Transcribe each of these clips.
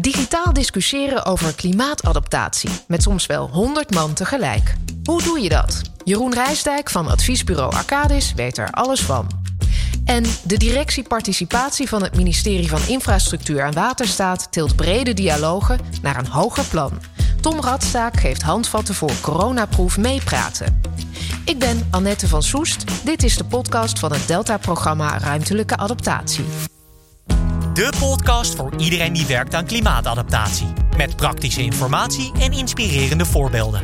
Digitaal discussiëren over klimaatadaptatie met soms wel 100 man tegelijk. Hoe doe je dat? Jeroen Rijsdijk van adviesbureau Arcadis weet er alles van. En de directie participatie van het ministerie van Infrastructuur en Waterstaat tilt brede dialogen naar een hoger plan. Tom Radstaak geeft handvatten voor coronaproef meepraten. Ik ben Annette van Soest. Dit is de podcast van het Delta-programma Ruimtelijke Adaptatie. De podcast voor iedereen die werkt aan klimaatadaptatie. Met praktische informatie en inspirerende voorbeelden.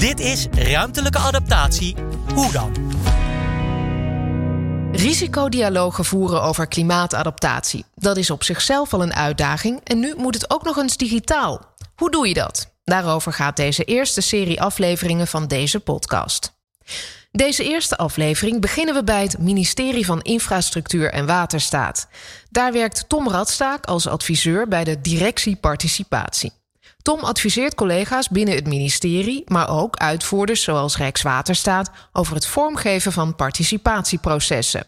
Dit is Ruimtelijke Adaptatie. Hoe dan? Risicodialogen voeren over klimaatadaptatie. Dat is op zichzelf al een uitdaging en nu moet het ook nog eens digitaal. Hoe doe je dat? Daarover gaat deze eerste serie afleveringen van deze podcast. Deze eerste aflevering beginnen we bij het ministerie van Infrastructuur en Waterstaat. Daar werkt Tom Radstaak als adviseur bij de directie participatie. Tom adviseert collega's binnen het ministerie, maar ook uitvoerders zoals Rijkswaterstaat over het vormgeven van participatieprocessen.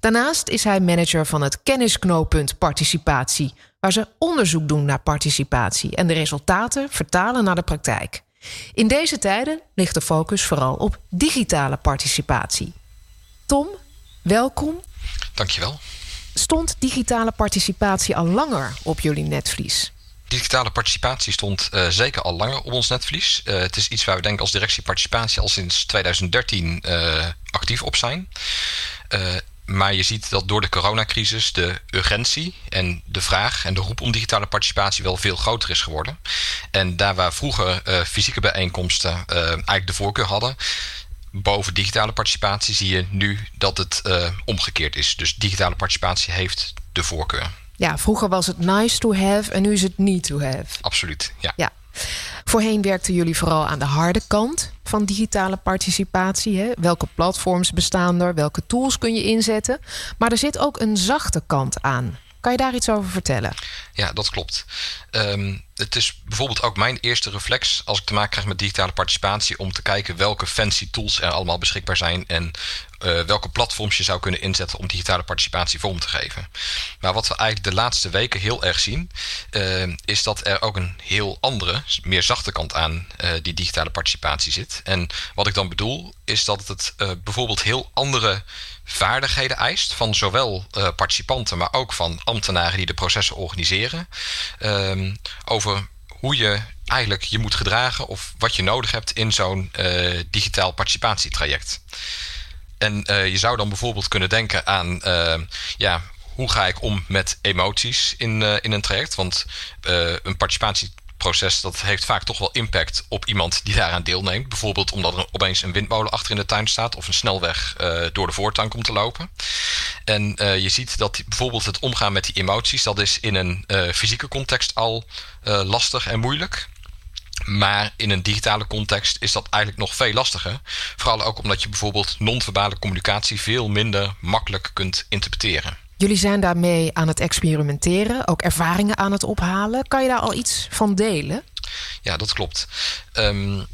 Daarnaast is hij manager van het kennisknooppunt participatie, waar ze onderzoek doen naar participatie en de resultaten vertalen naar de praktijk. In deze tijden ligt de focus vooral op digitale participatie. Tom, welkom. Dankjewel. Stond digitale participatie al langer op jullie netvlies? Digitale participatie stond uh, zeker al langer op ons netvlies. Uh, het is iets waar we denken als directie participatie al sinds 2013 uh, actief op zijn. Maar je ziet dat door de coronacrisis de urgentie en de vraag en de roep om digitale participatie wel veel groter is geworden. En daar waar vroeger uh, fysieke bijeenkomsten uh, eigenlijk de voorkeur hadden, boven digitale participatie zie je nu dat het uh, omgekeerd is. Dus digitale participatie heeft de voorkeur. Ja, vroeger was het nice to have en nu is het need to have. Absoluut, ja. ja. Voorheen werkten jullie vooral aan de harde kant van digitale participatie. Hè? Welke platforms bestaan er? Welke tools kun je inzetten? Maar er zit ook een zachte kant aan. Kan je daar iets over vertellen? Ja, dat klopt. Um, het is bijvoorbeeld ook mijn eerste reflex als ik te maken krijg met digitale participatie om te kijken welke fancy tools er allemaal beschikbaar zijn en uh, welke platforms je zou kunnen inzetten om digitale participatie vorm te geven. Maar wat we eigenlijk de laatste weken heel erg zien, uh, is dat er ook een heel andere, meer zachte kant aan uh, die digitale participatie zit. En wat ik dan bedoel, is dat het bijvoorbeeld heel andere vaardigheden eist van zowel participanten, maar ook van ambtenaren die de processen organiseren. Uh, hoe je eigenlijk je moet gedragen of wat je nodig hebt in zo'n uh, digitaal participatietraject. En uh, je zou dan bijvoorbeeld kunnen denken aan ja, hoe ga ik om met emoties in, in een traject? Want een participatie proces dat heeft vaak toch wel impact op iemand die daaraan deelneemt. Bijvoorbeeld omdat er opeens een windmolen achter in de tuin staat of een snelweg door de voortuin komt te lopen. En uh, je ziet dat bijvoorbeeld het omgaan met die emoties, dat is in een uh, fysieke context al lastig en moeilijk. Maar in een digitale context is dat eigenlijk nog veel lastiger. Vooral ook omdat je bijvoorbeeld non-verbale communicatie veel minder makkelijk kunt interpreteren. Jullie zijn daarmee aan het experimenteren, ook ervaringen aan het ophalen. Kan je daar al iets van delen? Ja, dat klopt. Um,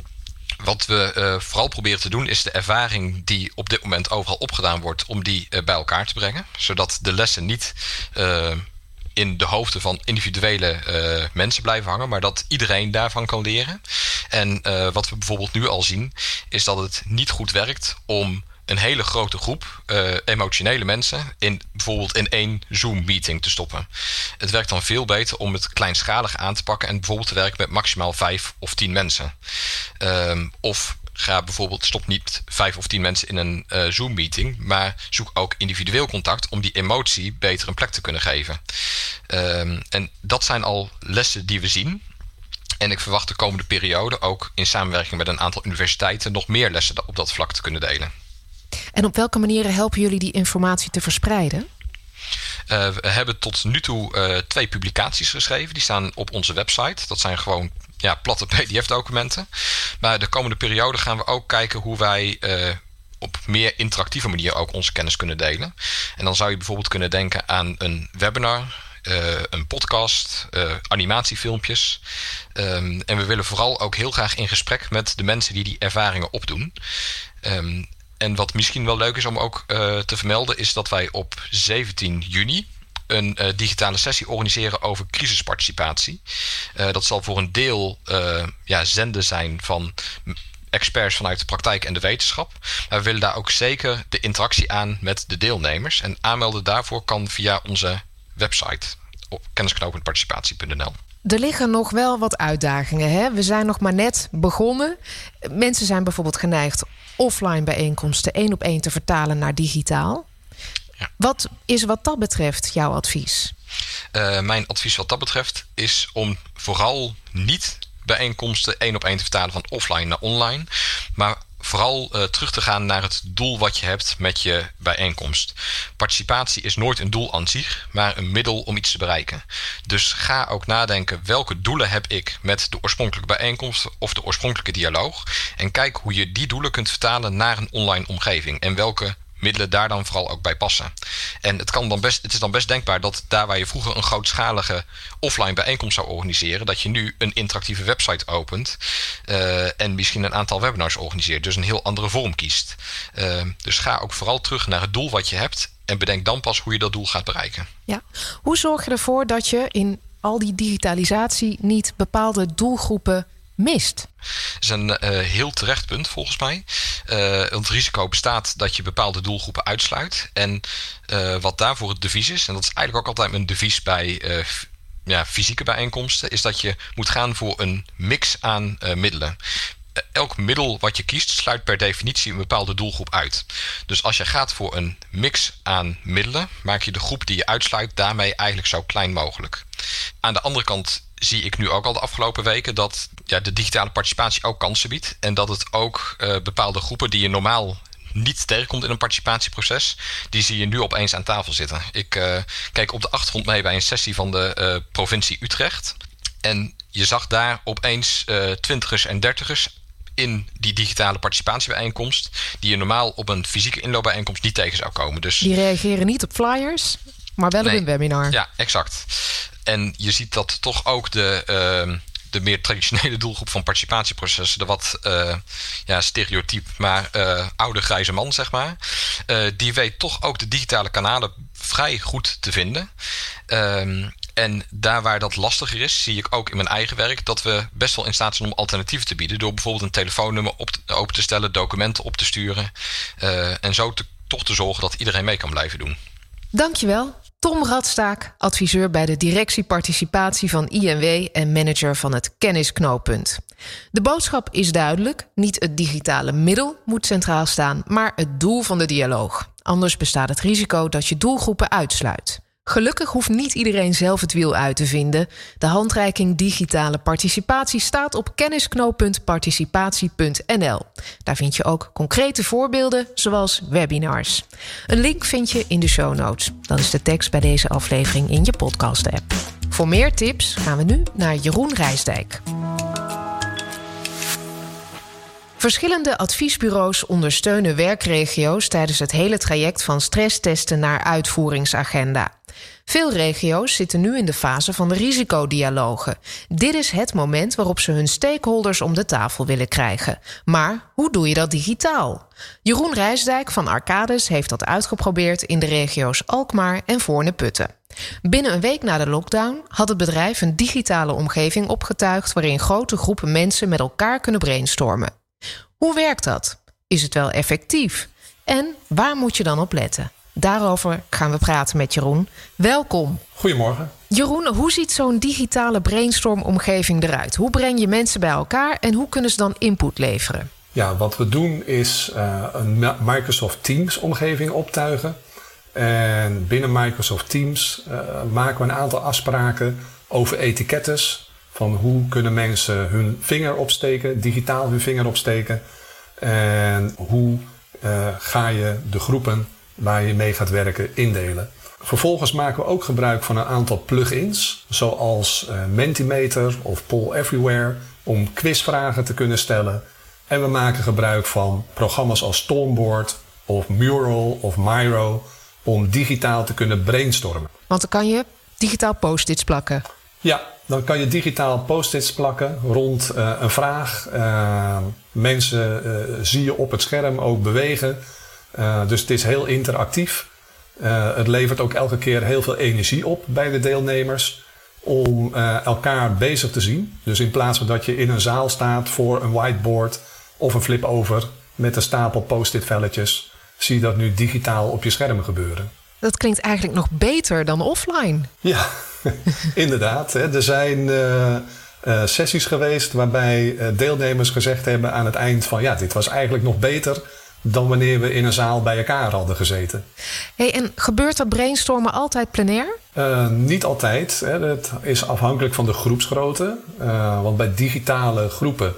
wat we uh, vooral proberen te doen is de ervaring die op dit moment overal opgedaan wordt, om die uh, bij elkaar te brengen. Zodat de lessen niet uh, in de hoofden van individuele mensen blijven hangen, maar dat iedereen daarvan kan leren. En wat we bijvoorbeeld nu al zien, is dat het niet goed werkt om een hele grote groep uh, emotionele mensen in bijvoorbeeld in één Zoom-meeting te stoppen. Het werkt dan veel beter om het kleinschalig aan te pakken en bijvoorbeeld te werken met maximaal vijf of tien mensen. Um, of ga bijvoorbeeld, stop niet vijf of tien mensen in een uh, Zoom-meeting, maar zoek ook individueel contact om die emotie beter een plek te kunnen geven. Um, en dat zijn al lessen die we zien. En ik verwacht de komende periode ook in samenwerking met een aantal universiteiten nog meer lessen op dat vlak te kunnen delen. En op welke manieren helpen jullie die informatie te verspreiden? Uh, we hebben tot nu toe uh, twee publicaties geschreven. Die staan op onze website. Dat zijn gewoon ja, platte PDF-documenten. Maar de komende periode gaan we ook kijken hoe wij uh, op meer interactieve manier ook onze kennis kunnen delen. En dan zou je bijvoorbeeld kunnen denken aan een webinar, een podcast, animatiefilmpjes. Um, en we willen vooral ook heel graag in gesprek met de mensen die die ervaringen opdoen. Um, en wat misschien wel leuk is om ook uh, te vermelden, is dat wij op 17 juni een uh, digitale sessie organiseren over crisisparticipatie. Uh, dat zal voor een deel ja, zenden zijn van experts vanuit de praktijk en de wetenschap. Maar we willen daar ook zeker de interactie aan met de deelnemers. En aanmelden daarvoor kan via onze website op kennisknopenparticipatie.nl. Er liggen nog wel wat uitdagingen. Hè? We zijn nog maar net begonnen. Mensen zijn bijvoorbeeld geneigd offline bijeenkomsten één op één te vertalen naar digitaal. Ja. Wat is wat dat betreft jouw advies? Uh, mijn advies wat dat betreft is om vooral niet bijeenkomsten één op één te vertalen van offline naar online. Maar vooral uh, terug te gaan naar het doel wat je hebt met je bijeenkomst. Participatie is nooit een doel aan zich, maar een middel om iets te bereiken. Dus ga ook nadenken welke doelen heb ik met de oorspronkelijke bijeenkomst of de oorspronkelijke dialoog. En kijk hoe je die doelen kunt vertalen naar een online omgeving. En welke middelen daar dan vooral ook bij passen. En het, kan dan best, het is dan best denkbaar dat daar waar je vroeger een grootschalige offline bijeenkomst zou organiseren, dat je nu een interactieve website opent uh, en misschien een aantal webinars organiseert. Dus een heel andere vorm kiest. Uh, dus ga ook vooral terug naar het doel wat je hebt en bedenk dan pas hoe je dat doel gaat bereiken. Ja. Hoe zorg je ervoor dat je in al die digitalisatie niet bepaalde doelgroepen mist? Dat is een uh, heel terecht punt volgens mij. Uh, het risico bestaat dat je bepaalde doelgroepen uitsluit. En uh, wat daarvoor het devies is, en dat is eigenlijk ook altijd mijn devies bij ja, fysieke bijeenkomsten, is dat je moet gaan voor een mix aan middelen elk middel wat je kiest sluit per definitie een bepaalde doelgroep uit. Dus als je gaat voor een mix aan middelen, maak je de groep die je uitsluit daarmee eigenlijk zo klein mogelijk. Aan de andere kant zie ik nu ook al de afgelopen weken dat ja, de digitale participatie ook kansen biedt. En dat het ook uh, bepaalde groepen die je normaal niet tegenkomt in een participatieproces, die zie je nu opeens aan tafel zitten. Ik uh, keek op de achtergrond mee bij een sessie van de uh, provincie Utrecht. En je zag daar opeens twintigers en dertigers in die digitale participatiebijeenkomst, die je normaal op een fysieke inloopbijeenkomst niet tegen zou komen. Dus, die reageren niet op flyers, maar wel op een webinar. Ja, exact. En je ziet dat toch ook de, uh, de meer traditionele doelgroep van participatieprocessen, de wat uh, ja, stereotyp, maar uh, oude grijze man, zeg maar, uh, die weet toch ook de digitale kanalen vrij goed te vinden. Um, en daar waar dat lastiger is, zie ik ook in mijn eigen werk dat we best wel in staat zijn om alternatieven te bieden. Door bijvoorbeeld een telefoonnummer op te, open te stellen, documenten op te sturen. En zo toch te zorgen dat iedereen mee kan blijven doen. Dankjewel. Tom Radstaak, adviseur bij de directie participatie van INW en manager van het kennisknooppunt. De boodschap is duidelijk: niet het digitale middel moet centraal staan, maar het doel van de dialoog. Anders bestaat het risico dat je doelgroepen uitsluit. Gelukkig hoeft niet iedereen zelf het wiel uit te vinden. De handreiking digitale participatie staat op kennisknooppuntparticipatie.nl. Daar vind je ook concrete voorbeelden, zoals webinars. Een link vind je in de show notes. Dan is de tekst bij deze aflevering in je podcast-app. Voor meer tips gaan we nu naar Jeroen Rijsdijk. Verschillende adviesbureaus ondersteunen werkregio's tijdens het hele traject van stresstesten naar uitvoeringsagenda. Veel regio's zitten nu in de fase van de risicodialogen. Dit is het moment waarop ze hun stakeholders om de tafel willen krijgen. Maar hoe doe je dat digitaal? Jeroen Rijsdijk van Arcades heeft dat uitgeprobeerd in de regio's Alkmaar en Voorne-Putten. Binnen een week na de lockdown had het bedrijf een digitale omgeving opgetuigd waarin grote groepen mensen met elkaar kunnen brainstormen. Hoe werkt dat? Is het wel effectief? En waar moet je dan op letten? Daarover gaan we praten met Jeroen. Welkom. Goedemorgen. Jeroen, hoe ziet zo'n digitale brainstormomgeving eruit? Hoe breng je mensen bij elkaar en hoe kunnen ze dan input leveren? Ja, wat we doen is uh, een Microsoft Teams omgeving optuigen. En binnen Microsoft Teams uh, maken we een aantal afspraken over etikettes. Van hoe kunnen mensen hun vinger opsteken, digitaal hun vinger opsteken. En hoe uh, ga je de groepen waar je mee gaat werken indelen. Vervolgens maken we ook gebruik van een aantal plugins, zoals uh, Mentimeter of Poll Everywhere, om quizvragen te kunnen stellen. En we maken gebruik van programma's als Stormboard of Mural of Miro om digitaal te kunnen brainstormen. Want dan kan je digitaal post-its plakken. Ja, dan kan je digitaal post-its plakken rond uh, een vraag. Uh, mensen zie je op het scherm ook bewegen. Dus het is heel interactief. het levert ook elke keer heel veel energie op bij de deelnemers om elkaar bezig te zien. Dus in plaats van dat je in een zaal staat voor een whiteboard of een flip-over met een stapel post-it velletjes, zie je dat nu digitaal op je schermen gebeuren. Dat klinkt eigenlijk nog beter dan offline. Ja, inderdaad. Hè. Er zijn uh, uh, sessies geweest waarbij uh, deelnemers gezegd hebben aan het eind van ja, dit was eigenlijk nog beter dan wanneer we in een zaal bij elkaar hadden gezeten. Hey, en gebeurt dat brainstormen altijd plenair? niet altijd. Hè. Het is afhankelijk van de groepsgrootte. want bij digitale groepen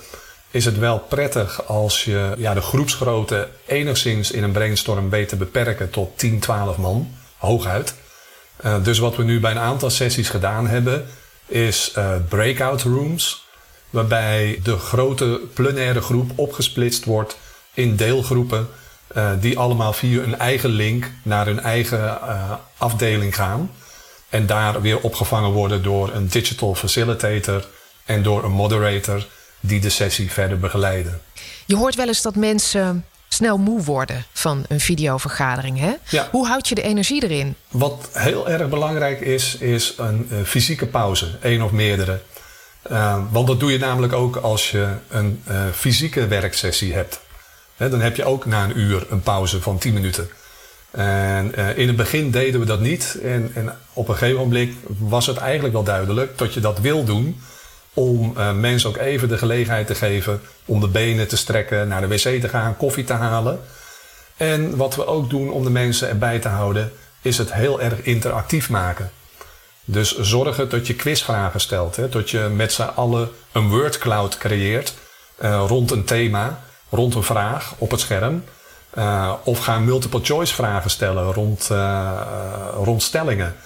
is het wel prettig als je ja, de groepsgrootte enigszins in een brainstorm weet te beperken tot 10, 12 man, hooguit. Uh, dus wat we nu bij een aantal sessies gedaan hebben, is uh, breakout rooms, waarbij de grote plenaire groep opgesplitst wordt in deelgroepen, uh, die allemaal via een eigen link naar hun eigen afdeling gaan. En daar weer opgevangen worden door een digital facilitator en door een moderator die de sessie verder begeleiden. Je hoort wel eens dat mensen snel moe worden van een videovergadering. Hè? Ja. Hoe houd je de energie erin? Wat heel erg belangrijk is, is een, een fysieke pauze, één of meerdere. Uh, want dat doe je namelijk ook als je een uh, fysieke werksessie hebt. dan heb je ook na een uur een pauze van 10 minuten. En in het begin deden we dat niet. En, en op een gegeven moment was het eigenlijk wel duidelijk dat je dat wil doen om uh, mensen ook even de gelegenheid te geven om de benen te strekken, naar de wc te gaan, koffie te halen. En wat we ook doen om de mensen erbij te houden, is het heel erg interactief maken. Dus zorgen dat je quizvragen stelt, hè, dat je met z'n allen een wordcloud creëert uh, rond een thema, rond een vraag op het scherm. Uh, of ga multiple choice vragen stellen rond, rond stellingen.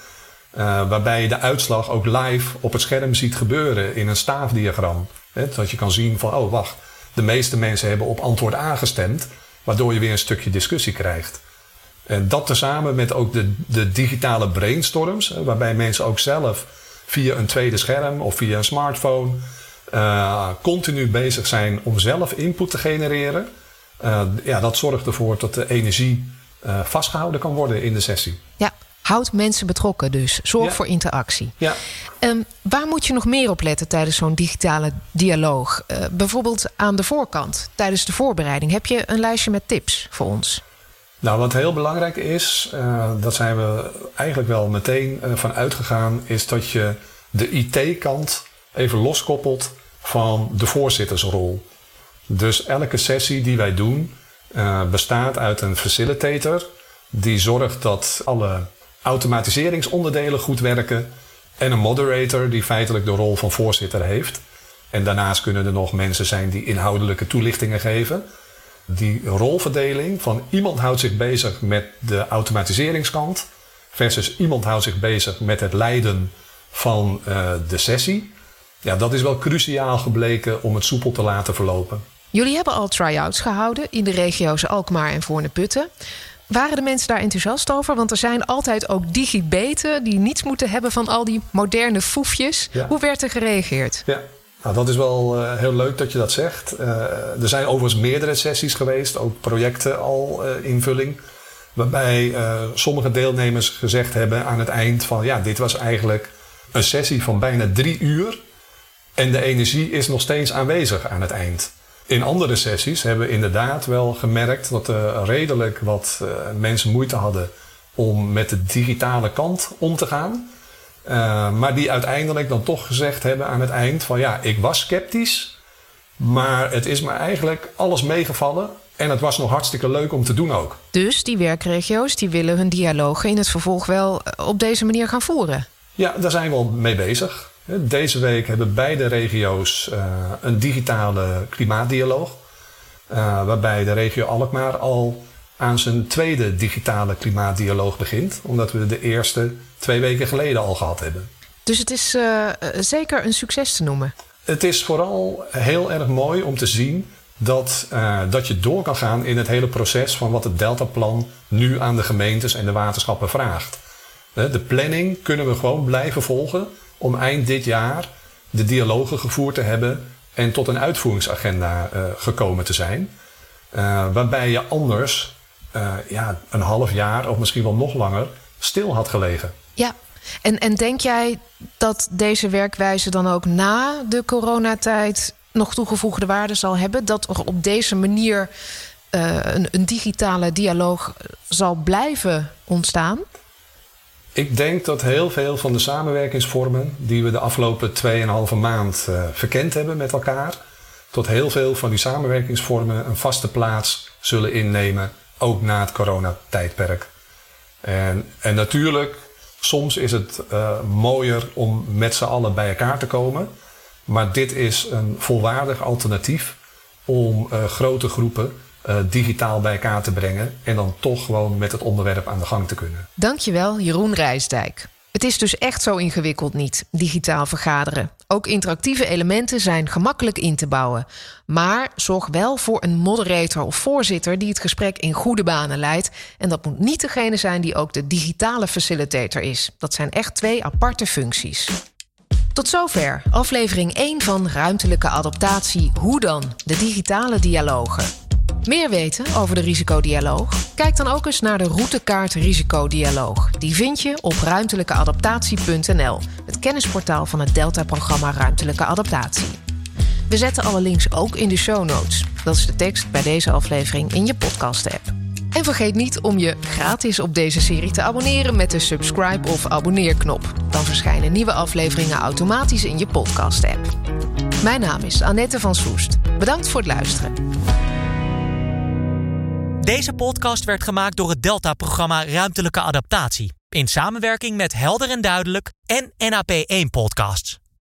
Uh, waarbij je de uitslag ook live op het scherm ziet gebeuren in een staafdiagram. Hè, dat je kan zien van, oh wacht, de meeste mensen hebben op antwoord A gestemd, waardoor je weer een stukje discussie krijgt. En dat tezamen met ook de, de digitale brainstorms, waarbij mensen ook zelf via een tweede scherm of via een smartphone uh, continu bezig zijn om zelf input te genereren. Uh, ja, dat zorgt ervoor dat de energie vastgehouden kan worden in de sessie. Ja, Houd mensen betrokken dus. Zorg voor interactie. Ja. Um, waar moet je nog meer op letten tijdens zo'n digitale dialoog? Uh, bijvoorbeeld aan de voorkant, tijdens de voorbereiding. Heb je een lijstje met tips voor ons? Nou, wat heel belangrijk is, uh, dat zijn we eigenlijk wel meteen uh, van uitgegaan, is dat je de IT-kant even loskoppelt van de voorzittersrol. Dus elke sessie die wij doen bestaat uit een facilitator die zorgt dat alle automatiseringsonderdelen goed werken. En een moderator die feitelijk de rol van voorzitter heeft. En daarnaast kunnen er nog mensen zijn die inhoudelijke toelichtingen geven. Die rolverdeling van iemand houdt zich bezig met de automatiseringskant. Versus iemand houdt zich bezig met het leiden van uh, de sessie. Ja, dat is wel cruciaal gebleken om het soepel te laten verlopen. Jullie hebben al try-outs gehouden in de regio's Alkmaar en Voorne-Putten. Waren de mensen daar enthousiast over? Want er zijn altijd ook digibeten die niets moeten hebben van al die moderne foefjes. Hoe werd er gereageerd? Ja, nou, dat is wel uh, heel leuk dat je dat zegt. Uh, er zijn overigens meerdere sessies geweest, ook projecten al uh, invulling. Waarbij sommige deelnemers gezegd hebben aan het eind van ja, dit was eigenlijk een sessie van bijna drie uur. En de energie is nog steeds aanwezig aan het eind. In andere sessies hebben we inderdaad wel gemerkt dat er redelijk wat uh, mensen moeite hadden om met de digitale kant om te gaan. Uh, maar die uiteindelijk dan toch gezegd hebben aan het eind van ja, ik was sceptisch, maar het is me eigenlijk alles meegevallen en het was nog hartstikke leuk om te doen ook. Dus die werkregio's die willen hun dialogen in het vervolg wel op deze manier gaan voeren? Ja, daar zijn we al mee bezig. Deze week hebben beide regio's uh, een digitale klimaatdialoog. Uh, waarbij de regio Alkmaar al aan zijn tweede digitale klimaatdialoog begint. Omdat we de eerste twee weken geleden al gehad hebben. Dus het is uh, zeker een succes te noemen. Het is vooral heel erg mooi om te zien dat, dat je door kan gaan in het hele proces van wat het Deltaplan nu aan de gemeentes en de waterschappen vraagt. De planning kunnen we gewoon blijven volgen om eind dit jaar de dialogen gevoerd te hebben en tot een uitvoeringsagenda uh, gekomen te zijn. Uh, waarbij je anders ja, een half jaar of misschien wel nog langer stil had gelegen. Ja, en, en denk jij dat deze werkwijze dan ook na de coronatijd nog toegevoegde waarde zal hebben? Dat er op deze manier een, een, digitale dialoog zal blijven ontstaan? Ik denk dat heel veel van de samenwerkingsvormen die we de afgelopen 2,5 maand uh, verkend hebben met elkaar, tot heel veel van die samenwerkingsvormen een vaste plaats zullen innemen, ook na het coronatijdperk. En, en natuurlijk, soms is het uh, mooier om met z'n allen bij elkaar te komen. Maar dit is een volwaardig alternatief om uh, grote groepen uh, digitaal bij elkaar te brengen. En dan toch gewoon met het onderwerp aan de gang te kunnen. Dankjewel, Jeroen Rijsdijk. Het is dus echt zo ingewikkeld niet, digitaal vergaderen. Ook interactieve elementen zijn gemakkelijk in te bouwen. Maar zorg wel voor een moderator of voorzitter die het gesprek in goede banen leidt. En dat moet niet degene zijn die ook de digitale facilitator is. Dat zijn echt twee aparte functies. Tot zover aflevering 1 van Ruimtelijke Adaptatie. Hoe dan? De digitale dialogen. Meer weten over de risicodialoog? Kijk dan ook eens naar de routekaart Risicodialoog. Die vind je op ruimtelijkeadaptatie.nl, het kennisportaal van het Delta-programma Ruimtelijke Adaptatie. We zetten alle links ook in de show notes. Dat is de tekst bij deze aflevering in je podcast-app. En vergeet niet om je gratis op deze serie te abonneren met de subscribe of abonneerknop. Dan verschijnen nieuwe afleveringen automatisch in je podcast-app. Mijn naam is Annette van Soest. Bedankt voor het luisteren. Deze podcast werd gemaakt door het Delta-programma Ruimtelijke Adaptatie. In samenwerking met Helder en Duidelijk en NAP1 Podcasts.